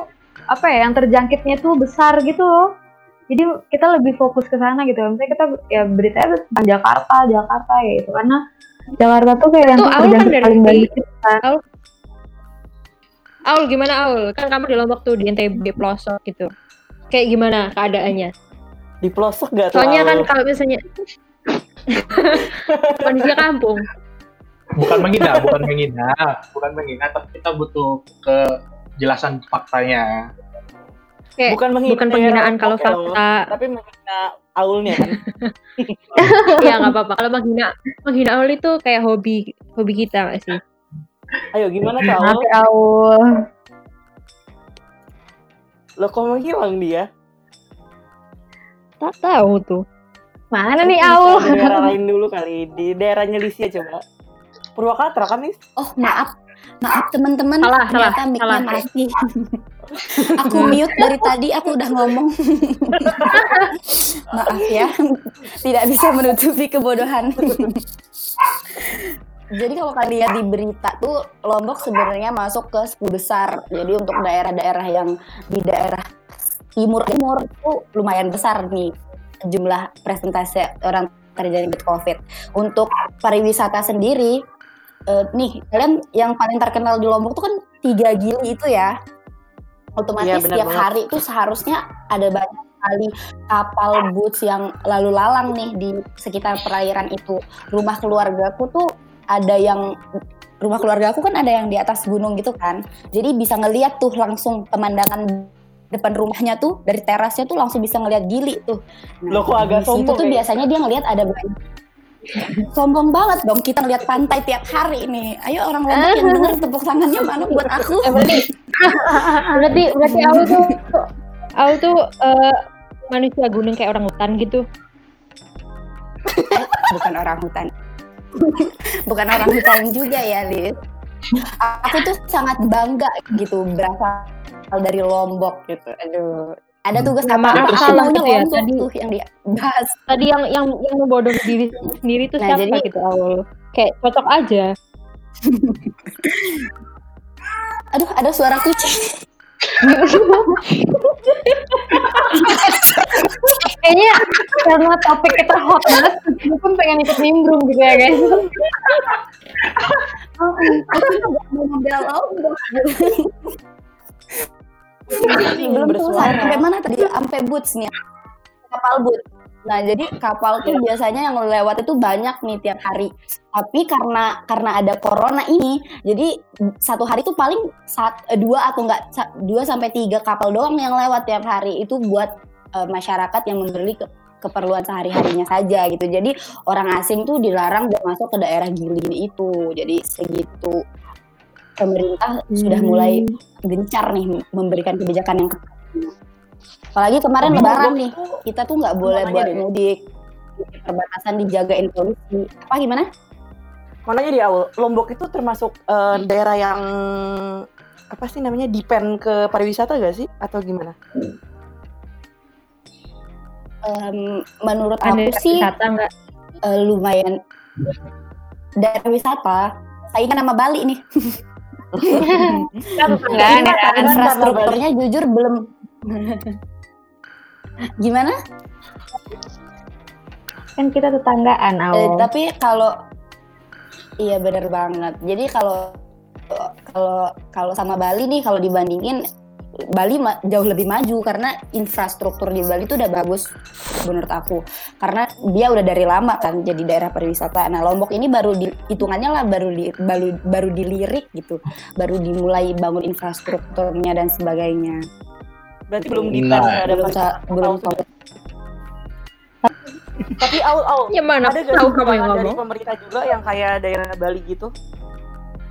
apa ya, yang terjangkitnya tuh besar gitu loh. Jadi kita lebih fokus ke sana gitu. Misalnya kita ya beritanya tentang Jakarta, Jakarta ya itu karena Jakarta tuh kayak yang kan terjangkit dari paling banyak gitu kan. Aul, Aul gimana Aul? Kan kamu di Lombok tuh di NTB pelosok gitu. Kayak gimana keadaannya? Di pelosok gak tuh? Soalnya kan kalau misalnya kondisinya kampung. bukan menghina, bukan menghina, bukan menghina, tapi kita butuh kejelasan faktanya. Kayak bukan menghina bukan penghinaan kalau fakta. tapi menghina aulnya kan. Iya nggak apa-apa. Kalau menghina menghina Aul itu kayak hobi hobi kita nggak sih? Ayo gimana tuh Aul? ya Aul. Lo kok menghilang dia? Tak tahu tuh. Mana nih Aul? Di daerah lain dulu kali, di daerahnya Lisia coba. Purwakarta kan nih? Oh maaf, maaf teman-teman. Ternyata salah, mic-nya salah. mati. aku mute dari tadi, aku udah ngomong. maaf ya, tidak bisa menutupi kebodohan. Jadi kalau kalian lihat di berita tuh Lombok sebenarnya masuk ke 10 besar. Jadi untuk daerah-daerah yang di daerah timur timur tuh lumayan besar nih jumlah presentasi orang terjadi COVID. Untuk pariwisata sendiri, eh, nih kalian yang paling terkenal di Lombok tuh kan tiga gili itu ya. Otomatis Iya, benar tiap banget. hari itu seharusnya ada banyak sekali kapal boats yang lalu lalang nih di sekitar perairan itu. Rumah keluargaku tuh ada yang rumah keluarga aku kan ada yang di atas gunung gitu kan. Jadi bisa ngeliat tuh langsung pemandangan depan rumahnya tuh dari terasnya tuh langsung bisa ngeliat gili tuh. Lo kok agak sombong tuh ya? biasanya dia ngeliat ada banyak sombong banget dong kita ngeliat pantai tiap hari nih. Ayo orang Lombok yang denger tepuk tangannya mana buat aku. Eh, berarti berarti berarti Aul tuh Aul tuh eh, manusia gunung kayak orang hutan gitu. bukan orang hutan. bukan orang hutan juga ya, Liz. Aku tuh sangat bangga gitu berasal dari Lombok gitu. Aduh. Ada tugas Sama apa? aku Aku salah maunya gitu ya, tadi. tuh yang dibahas. Tadi yang yang yang membodoh diri sendiri tuh Nah, siapa jadi- gitu Aul? Kayak cocok aja. Aduh, ada suara kucing. Kayaknya karena topik kita hot banget, gue pun pengen ikut nimbrung gitu ya guys. Aku nggak mau ngambil Lombok. Belum bersuara. Sampai mana tadi? Sampai boots nih. Kapal boot. Nah, jadi kapal tuh biasanya yang lewat itu banyak nih tiap hari. Tapi karena karena ada corona ini, jadi satu hari tuh paling sat, eh, dua atau enggak dua sampai tiga kapal doang yang lewat tiap hari. Itu buat eh, masyarakat yang membeli ke- keperluan sehari-harinya saja gitu. Jadi orang asing tuh dilarang buat masuk ke daerah Gili itu. Jadi segitu pemerintah sudah Hmm. mulai gencar nih memberikan kebijakan yang. Apalagi kemarin lebaran nih, kita tuh nggak boleh buat deh. mudik. Di Perbatasan dijagain polisi. Apa gimana? Makanya di awal Lombok itu termasuk eh, daerah yang apa sih namanya depend ke pariwisata gak sih atau gimana? Em, menurut Ada aku sih wisata eh, lumayan daerah wisata. Saingan sama Bali nih. Kan tetanggaan ya kan? Infrastrukturnya jujur belum. Gimana? Kan kita tetanggaan, Eh, Au. tapi kalau iya bener banget. Jadi kalau kalau kalau sama Bali nih kalau dibandingin Bali ma- jauh lebih maju karena infrastruktur di Bali itu udah bagus menurut aku. Karena dia udah dari lama kan jadi daerah pariwisata. Nah, Lombok ini baru di, hitungannya lah baru di, baru baru dilirik gitu. Baru dimulai bangun infrastrukturnya dan sebagainya. Berarti belum Nah. depend terhadap belum sa- belum Tapi au au Ya mana ada gak tahu kamu dari ngomong. pemerintah juga yang kayak daerah Bali gitu?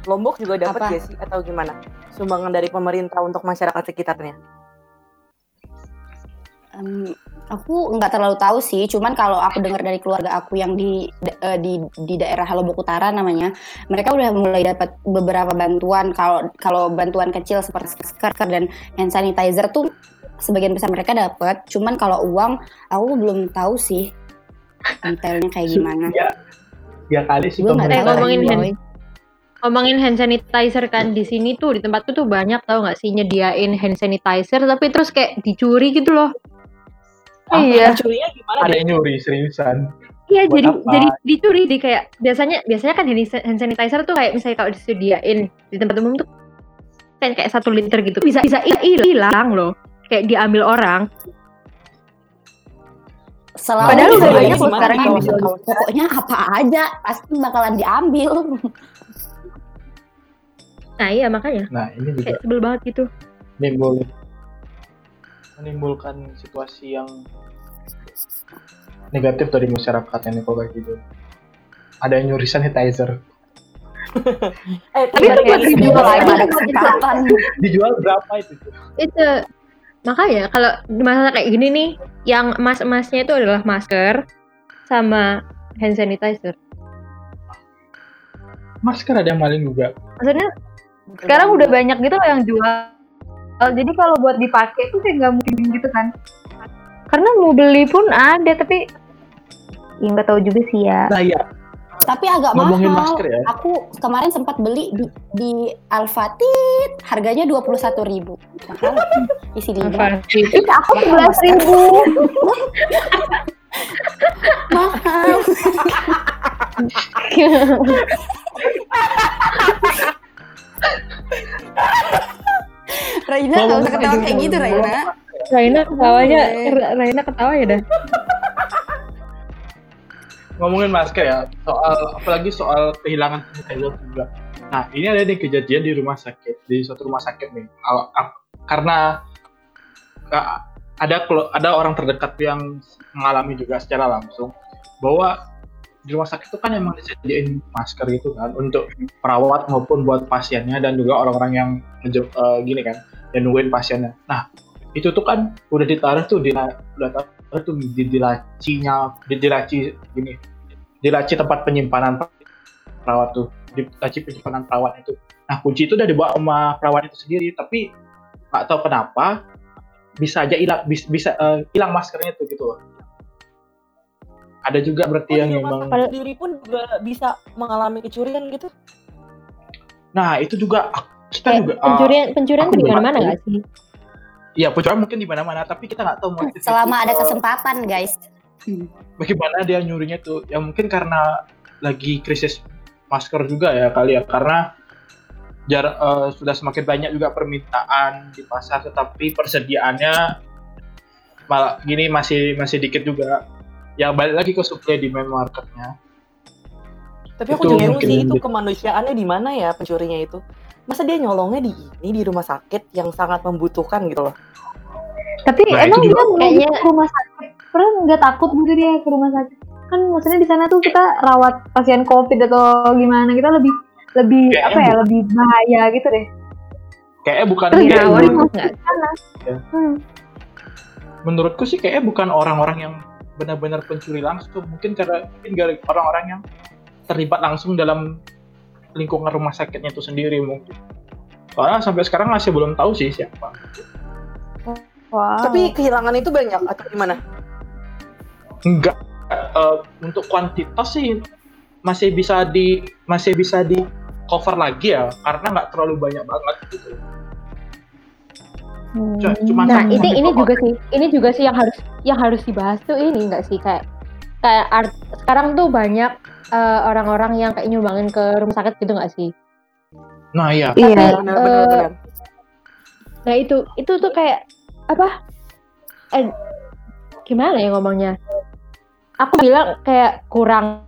Lombok juga dapat Apa? gak sih atau gimana? Sumbangan dari pemerintah untuk masyarakat sekitarnya? Em, aku nggak terlalu tahu sih, cuman kalau aku dengar dari keluarga aku yang di da- eh, di di daerah Lombok Utara namanya, mereka udah mulai dapat beberapa bantuan. Kalau kalau bantuan kecil seperti masker dan hand sanitizer tuh sebagian besar mereka dapat. Cuman kalau uang, aku belum tahu sih detailnya kayak gimana. Ya, ya kali sih Gue nggak tahu ngomongin hand. Ngomongin hand sanitizer kan di sini tuh di tempatku tuh banyak tau nggak sih nyediain hand sanitizer tapi terus kayak dicuri gitu loh. Iya. Curinya gimana ada yang nyuri seriusan. Iya Buat jadi apa? jadi dicuri di kayak biasanya biasanya kan hand hand sanitizer tuh kayak misalnya kalau disediain di tempat umum tuh kayak kayak satu liter gitu bisa bisa hil- hilang loh kayak diambil orang. Selalu Padahal udah banyak loh sekarang yang dijual. Pokoknya apa aja pasti bakalan diambil. Nah iya makanya Nah, ini juga kayak sebel banget gitu. menimbul menimbulkan situasi yang negatif dari masyarakat yang kalau kayak gitu. Ada yang nyuri sanitizer. Eh, Tapi itu buat dijual lagi ada kesempatan. Dijual berapa itu? itu makanya kalau di masa kayak gini nih yang emas-emasnya itu adalah masker sama hand sanitizer Masker ada yang maling juga. Maksudnya sekarang udah banyak gitu loh yang jual. Jadi kalau buat dipakai tuh kayak nggak mungkin gitu kan. Karena mau beli pun ada tapi ya nggak tahu juga sih ya. Nah iya, Tapi agak Ngomongin mahal. masker ya. Aku kemarin sempat beli di, di Alfatit, harganya dua puluh satu ribu. Mahal. Isi lima. Alfatit. Aku sebelas ribu. Mahal. Raina nggak usah ketawa kayak gitu Raina. Raina ketawanya Boleh. Ra- Raina ketawa ya dah ngomongin masker ya, soal apalagi soal kehilangan sanitizer juga. Nah, ini ada nih kejadian di rumah sakit, di suatu rumah sakit nih. Karena ada ada orang terdekat yang mengalami juga secara langsung bahwa di rumah sakit itu kan emang disediain masker gitu kan untuk perawat maupun buat pasiennya dan juga orang-orang yang eh, gini kan yang nungguin pasiennya. Nah itu tuh kan udah ditaruh tuh di udah taruh tuh di, di lacinya di, di laci gini di laci tempat penyimpanan perawat tuh di laci penyimpanan perawat itu. Nah kunci itu udah dibawa sama perawat itu sendiri tapi nggak tahu kenapa bisa aja hilang bis- bisa eh, hilang maskernya tuh gitu loh. Ada juga berarti yang memang sendiri pun juga bisa mengalami kecurian gitu. Nah, itu juga kita kayak juga pencurian pencurian aku tuh di mana-mana nggak sih Iya, pencurian mungkin di mana-mana, tapi kita nggak tahu motif Selama itu, ada eh, kesempatan guys. bagaimana dia nyurinya tuh. Ya mungkin karena lagi krisis masker juga ya kali ya, karena jar eh, sudah semakin banyak juga permintaan di pasar, tetapi persediaannya malah gini masih masih dikit juga. Ya balik lagi ke supply demand marketnya Tapi aku juga sih itu kemanusiaannya di mana ya pencurinya itu. Masa dia nyolongnya di ini di rumah sakit yang sangat membutuhkan gitu loh. Tapi Nah, emang juga- kayaknya ke rumah sakit, pernah nggak takut gitu dia ke rumah sakit? Kan maksudnya di sana tuh kita rawat pasien covid atau gimana kita lebih lebih Kayaknya apa ya bu- lebih bahaya gitu deh. kayaknya bukan Terus menurut- ke sana. Ya. Hmm. menurutku sih kayaknya bukan orang-orang yang benar-benar pencuri langsung. Mungkin karena mungkin gara- orang-orang yang terlibat langsung dalam lingkungan rumah sakitnya itu sendiri mungkin. Soalnya sampai sekarang masih belum tahu sih siapa. Wow. Tapi kehilangan itu banyak atau gimana? enggak. Eh, untuk kuantitas sih masih bisa di masih bisa di cover lagi ya karena nggak terlalu banyak banget gitu Cuma- cuma nah ini ini juga sih ini juga sih yang harus yang harus dibahas tuh ini enggak sih? Kayak kayak art, sekarang tuh banyak eh, orang-orang yang kayak nyumbangin ke rumah sakit gitu nggak sih? Nah iya. Tapi, benar eh, benar. benar. nah itu itu tuh kayak apa? Eh gimana ya ngomongnya? Aku bilang kayak kurang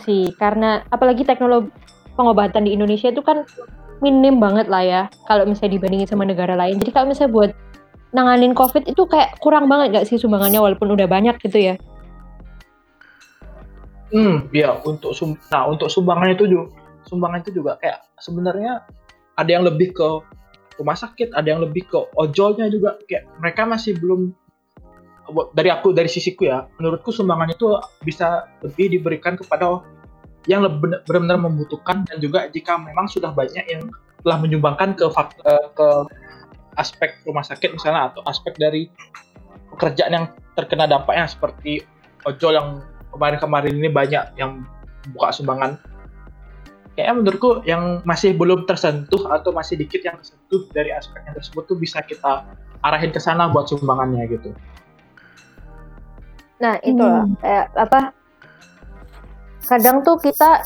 sih karena apalagi teknologi pengobatan di Indonesia itu kan minim banget lah ya kalau misalnya dibandingin sama negara lain. Jadi kalau misalnya buat nanganin covid itu kayak kurang banget gak sih sumbangannya walaupun udah banyak gitu ya? Hmm, ya untuk sum nah untuk sumbangan itu juga sumbangan itu juga kayak sebenarnya ada yang lebih ke rumah sakit, ada yang lebih ke ojolnya juga. Kayak mereka masih belum dari aku dari sisiku ya, menurutku sumbangan itu bisa lebih diberikan kepada yang benar-benar membutuhkan dan juga jika memang sudah banyak yang telah menyumbangkan ke ke aspek rumah sakit misalnya atau aspek dari pekerjaan yang terkena dampaknya seperti ojol yang kemarin-kemarin ini banyak yang buka sumbangan. Kayaknya menurutku yang masih belum tersentuh atau masih dikit yang tersentuh dari aspeknya tersebut tuh bisa kita arahin ke sana buat sumbangannya gitu. Nah, itulah kayak apa? Kadang tuh kita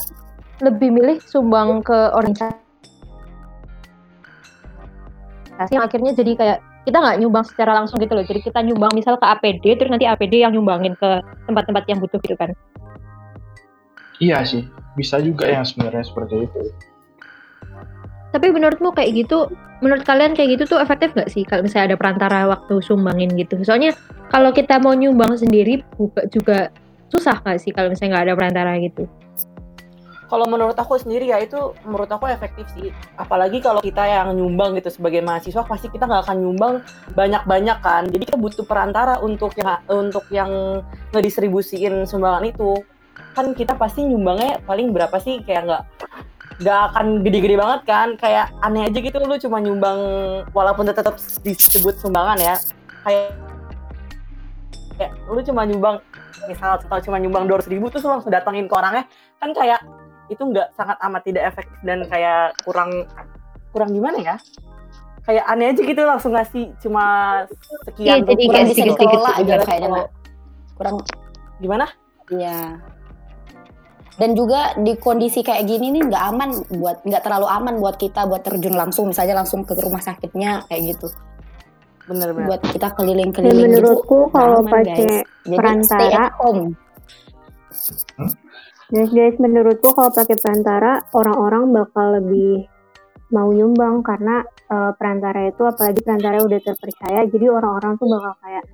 lebih milih sumbang ke organisasi yang akhirnya jadi kayak kita nggak nyumbang secara langsung gitu loh. Jadi kita nyumbang misal ke APD, terus nanti APD yang nyumbangin ke tempat-tempat yang butuh gitu kan. Iya sih, bisa juga yang sebenarnya seperti itu. Tapi menurutmu kayak gitu, menurut kalian kayak gitu tuh efektif nggak sih kalau misalnya ada perantara waktu sumbangin gitu? Soalnya kalau kita mau nyumbang sendiri buka juga susah nggak sih kalau misalnya nggak ada perantara gitu? Kalau menurut aku sendiri ya itu menurut aku efektif sih. Apalagi kalau kita yang nyumbang gitu sebagai mahasiswa pasti kita nggak akan nyumbang banyak-banyak kan. Jadi kita butuh perantara untuk yang untuk yang ngedistribusiin sumbangan itu. Kan kita pasti nyumbangnya paling berapa sih kayak nggak nggak akan gede-gede banget kan kayak aneh aja gitu lu cuma nyumbang walaupun tetap disebut sumbangan ya kayak kayak lu cuma nyumbang misal atau cuma nyumbang dua ribu terus lu langsung datangin ke orangnya kan kayak itu nggak sangat amat tidak efektif dan kayak kurang kurang gimana ya kayak aneh aja gitu langsung ngasih cuma sekian Iya, jadi kurang kayak sedikit-sedikit dikelola gitu aja kayaknya, kalau- Nak. kurang gimana Iya. Dan juga di kondisi kayak gini nih nggak aman buat nggak terlalu aman buat kita buat terjun langsung misalnya langsung ke rumah sakitnya kayak gitu. Bener-bener. Buat kita Dan keliling-keliling menurutku gitu. kalau pakai guys. Jadi stay perantara, at home. guys guys menurutku kalau pakai perantara orang-orang bakal lebih mau nyumbang karena eh, perantara itu apalagi perantara udah terpercaya jadi orang-orang tuh bakal kayak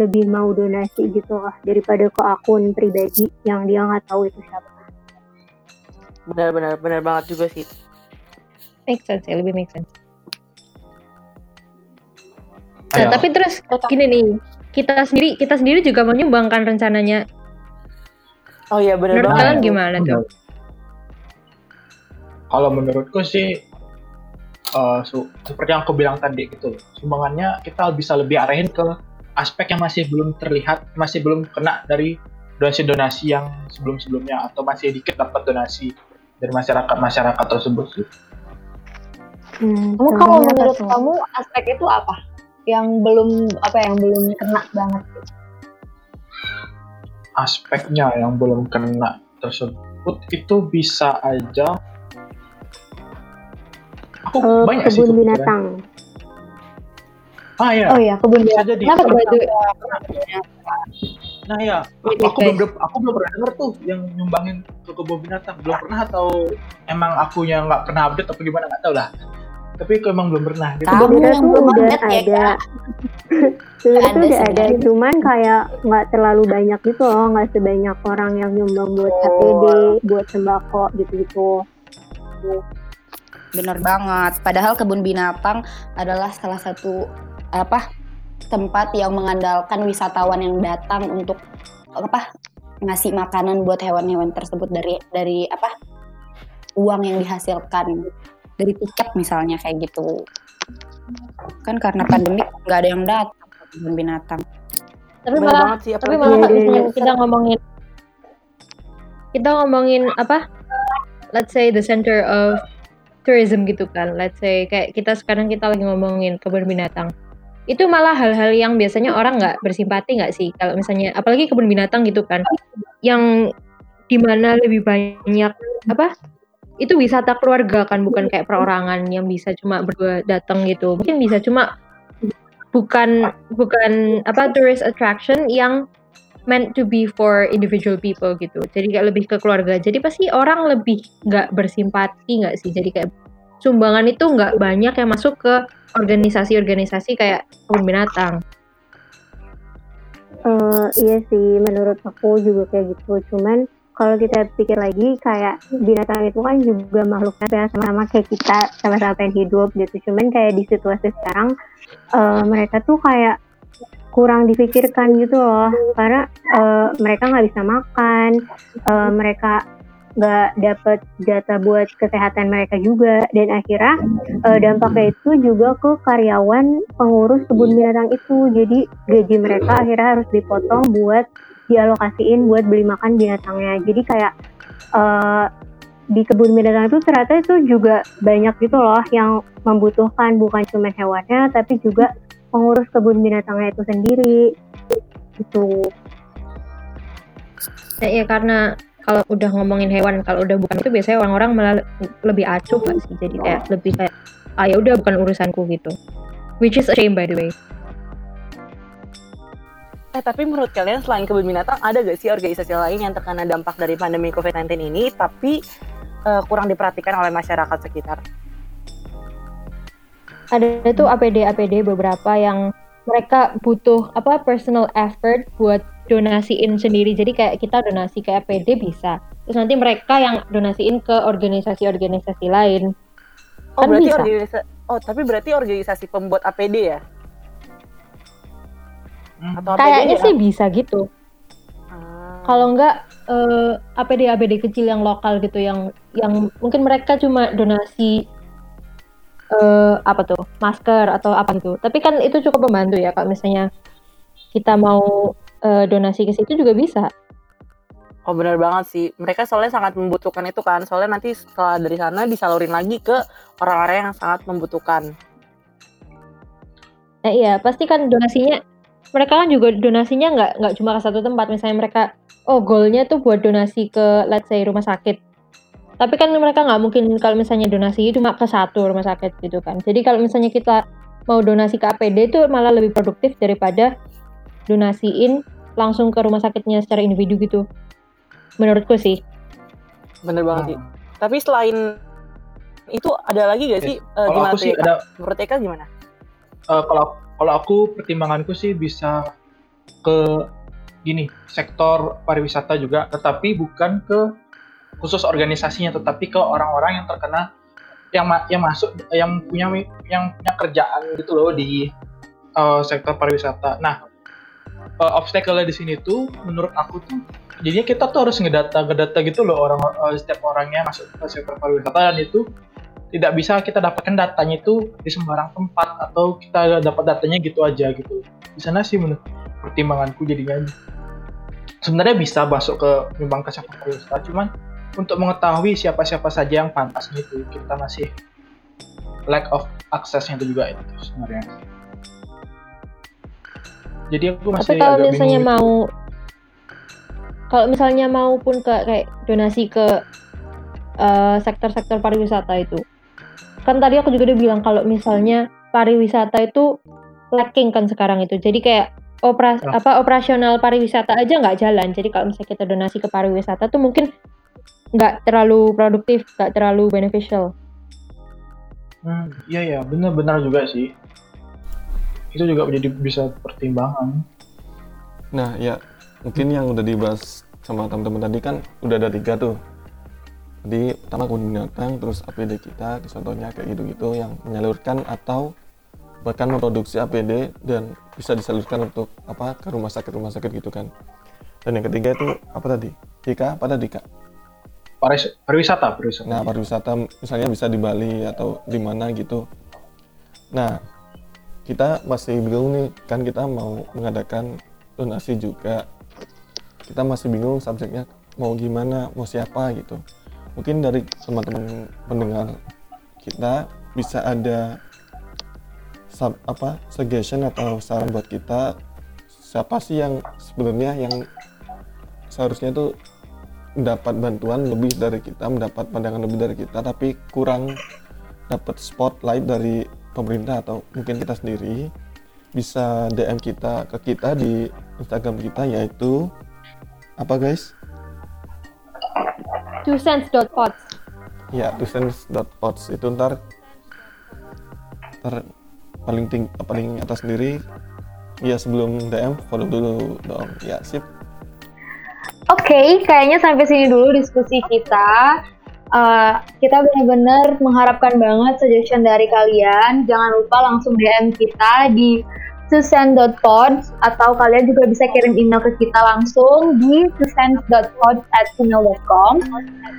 lebih mau donasi gitu lah daripada ke akun pribadi yang dia nggak tahu itu siapa. benar-benar benar banget juga sih Make sense ya, lebih make sense. Nah, Ayo. tapi terus gini nih, kita sendiri kita sendiri juga mau nyumbang kan rencananya. oh iya benar Menurut banget kalian gimana tuh? Kalau menurutku sih eh, su- seperti yang aku bilang tadi gitu, sumbangannya kita bisa lebih arahin ke aspek yang masih belum terlihat, masih belum kena dari donasi-donasi yang sebelum-sebelumnya atau masih dikit dapat donasi dari masyarakat-masyarakat tersebut sih. Hmm, Kamu kalau menurut kamu aspek itu apa? Yang belum apa yang belum kena banget? Aspeknya yang belum kena tersebut itu bisa aja aku Eh, banyak sih kebun kepikiran. binatang. Ah ya. Oh iya, kebun Bisa binatang. jadi. Kenapa? Nah ya, aku, aku belum aku belum pernah denger tuh yang nyumbangin ke kebun binatang. Belum pernah atau emang akunya nggak pernah update atau gimana nggak tahu lah. Tapi aku emang belum pernah. Gitu. Kamu yang belum udah update ya, ada. Sebenarnya tuh udah ada, cuman kayak nggak terlalu banyak gitu loh, nggak sebanyak orang yang nyumbang buat APD, buat sembako gitu-gitu. Bener banget. Padahal kebun binatang adalah salah satu apa tempat yang mengandalkan wisatawan yang datang untuk apa ngasih makanan buat hewan-hewan tersebut dari dari apa uang yang dihasilkan dari tiket misalnya kayak gitu. Kan karena pandemi nggak ada yang datang ke kebun binatang. Tapi malah sih, tapi malah kalau misalnya kita ngomongin kita ngomongin apa? Let's say the center of tourism gitu kan. Let's say kayak kita sekarang kita lagi ngomongin kebun binatang. Itu malah hal-hal yang biasanya orang nggak bersimpati nggak sih? Kalau misalnya apalagi kebun binatang gitu kan. Yang di mana lebih banyak apa itu wisata keluarga kan bukan kayak perorangan yang bisa cuma berdua datang gitu. Mungkin bisa cuma bukan bukan apa tourist attraction yang meant to be for individual people gitu. Jadi kayak lebih ke keluarga. Jadi pasti orang lebih nggak bersimpati nggak sih? Jadi kayak sumbangan itu nggak banyak yang masuk ke organisasi-organisasi kayak kebun binatang. Eh, iya sih, menurut aku juga kayak gitu. Cuman kalau kita pikir lagi, kayak binatang itu kan juga makhluk ya sama-sama kayak kita, sama-sama pengen hidup gitu. Cuman kayak di situasi sekarang, eh, mereka tuh kayak kurang dipikirkan gitu loh, karena eh, mereka nggak bisa makan, eh, mereka nggak dapat data buat kesehatan mereka juga, dan akhirnya eh, dampaknya itu juga ke karyawan pengurus kebun binatang itu. Jadi gaji mereka akhirnya harus dipotong buat dialokasiin buat beli makan binatangnya. Jadi kayak eh, di kebun binatang itu ternyata itu juga banyak gitu loh yang membutuhkan bukan cuma hewannya tapi juga pengurus kebun binatangnya itu sendiri gitu. Nah, ya karena kalau udah ngomongin hewan, kalau udah bukan itu biasanya orang-orang malah lebih acuh nggak sih? Jadi kayak lebih kayak ah ya udah bukan urusanku gitu. Which is a shame by the way. Eh tapi menurut kalian selain kebun binatang ada gak sih organisasi lain yang terkena dampak dari pandemi COVID-19 ini tapi eh, kurang diperhatikan oleh masyarakat sekitar? Ada itu APD APD beberapa yang mereka butuh apa personal effort buat donasiin sendiri. Jadi kayak kita donasi ke APD bisa. Terus nanti mereka yang donasiin ke organisasi-organisasi lain. Oh Kan berarti bisa. organisasi Oh tapi berarti organisasi pembuat APD ya? Atau APD Kayaknya ya? sih bisa gitu. Kalau enggak eh, APD APD kecil yang lokal gitu yang yang mungkin mereka cuma donasi eh apa tuh masker atau apa gitu. Tapi kan itu cukup membantu ya kalau misalnya kita mau eh, donasi ke situ juga bisa. Oh benar banget sih. Mereka soalnya sangat membutuhkan itu kan. Soalnya nanti setelah dari sana disalurin lagi ke orang-orang yang sangat membutuhkan. Nah iya pasti kan donasinya mereka kan juga donasinya nggak nggak cuma ke satu tempat. Misalnya mereka oh goalnya tuh buat donasi ke let's say rumah sakit. Tapi kan mereka nggak mungkin kalau misalnya donasi cuma ke satu rumah sakit gitu kan. Jadi kalau misalnya kita mau donasi ke APD itu malah lebih produktif daripada donasiin langsung ke rumah sakitnya secara individu gitu. Menurutku sih. Bener banget sih. Tapi selain itu ada lagi gak sih? eh, Kalau gimana sih ada? Menurut Eka gimana? Eh, kalau kalau aku pertimbanganku sih bisa ke gini sektor pariwisata juga tetapi bukan ke khusus organisasinya tetapi ke orang-orang yang terkena yang ma- yang masuk yang punya yang punya kerjaan gitu loh di eh, sektor pariwisata. Nah, eh, obstacle di sini tuh menurut aku tuh jadinya kita tuh harus ngedata ngedata gitu loh orang eh, setiap orangnya masuk ke sektor pariwisata dan itu tidak bisa kita dapatkan datanya itu di sembarang tempat atau kita dapat datanya gitu aja gitu. Di sana sih menurut pertimbanganku jadinya sebenarnya bisa masuk ke nyumbang ke sektor pariwisata cuman untuk mengetahui siapa-siapa saja yang pantas gitu kita masih lack of aksesnya itu juga itu sebenarnya. Jadi aku masih Tapi kalau agak misalnya bingung mau kalau misalnya mau pun ke kayak donasi ke eh, sektor-sektor pariwisata itu. Kan tadi aku juga udah bilang kalau misalnya pariwisata itu lacking kan sekarang itu. Jadi kayak operas apa operasional pariwisata aja nggak jalan. Jadi kalau misalnya kita donasi ke pariwisata tuh mungkin nggak terlalu produktif, nggak terlalu beneficial. Hmm, iya ya, benar-benar juga sih. Itu juga menjadi bisa pertimbangan. Nah, ya mungkin yang udah dibahas sama teman-teman tadi kan udah ada tiga tuh. Jadi pertama kebun binatang, terus APD kita, contohnya kayak gitu-gitu yang menyalurkan atau bahkan memproduksi APD dan bisa disalurkan untuk apa ke rumah sakit rumah sakit gitu kan. Dan yang ketiga itu apa tadi? Dika, apa tadi kak? Paris, pariwisata, pariwisata. Nah, pariwisata misalnya bisa di Bali atau di mana gitu. Nah, kita masih bingung nih, kan kita mau mengadakan donasi juga. Kita masih bingung subjeknya mau gimana, mau siapa gitu. Mungkin dari teman-teman pendengar kita bisa ada sub, apa suggestion atau saran buat kita siapa sih yang sebenarnya yang seharusnya tuh mendapat bantuan lebih dari kita, mendapat pandangan lebih dari kita, tapi kurang dapat spotlight dari pemerintah atau mungkin kita sendiri bisa DM kita ke kita di Instagram kita yaitu apa guys? Twocents.pods Ya, twocents.pods itu ntar ntar paling ting paling atas sendiri. Ya sebelum DM follow dulu dong. Ya sip. Oke, kayaknya sampai sini dulu diskusi kita. Uh, kita benar-benar mengharapkan banget suggestion dari kalian. Jangan lupa langsung DM kita di susan.pods atau kalian juga bisa kirim email ke kita langsung di susan.pods@gmail.com.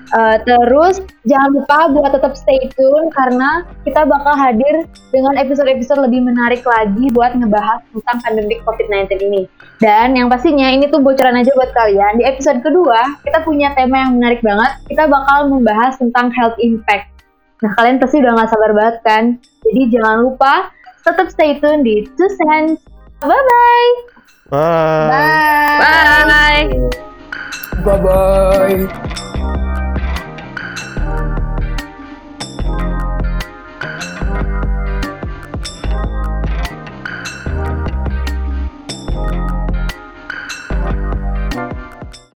Uh, terus jangan lupa buat tetap stay tune karena kita bakal hadir dengan episode-episode lebih menarik lagi buat ngebahas tentang pandemi COVID-19 ini. Dan yang pastinya ini tuh bocoran aja buat kalian. Di episode kedua kita punya tema yang menarik banget. Kita bakal membahas tentang health impact. Nah kalian pasti udah gak sabar banget kan? Jadi jangan lupa tetap stay tune di Two Cents. Bye-bye. Bye. Bye. Bye bye.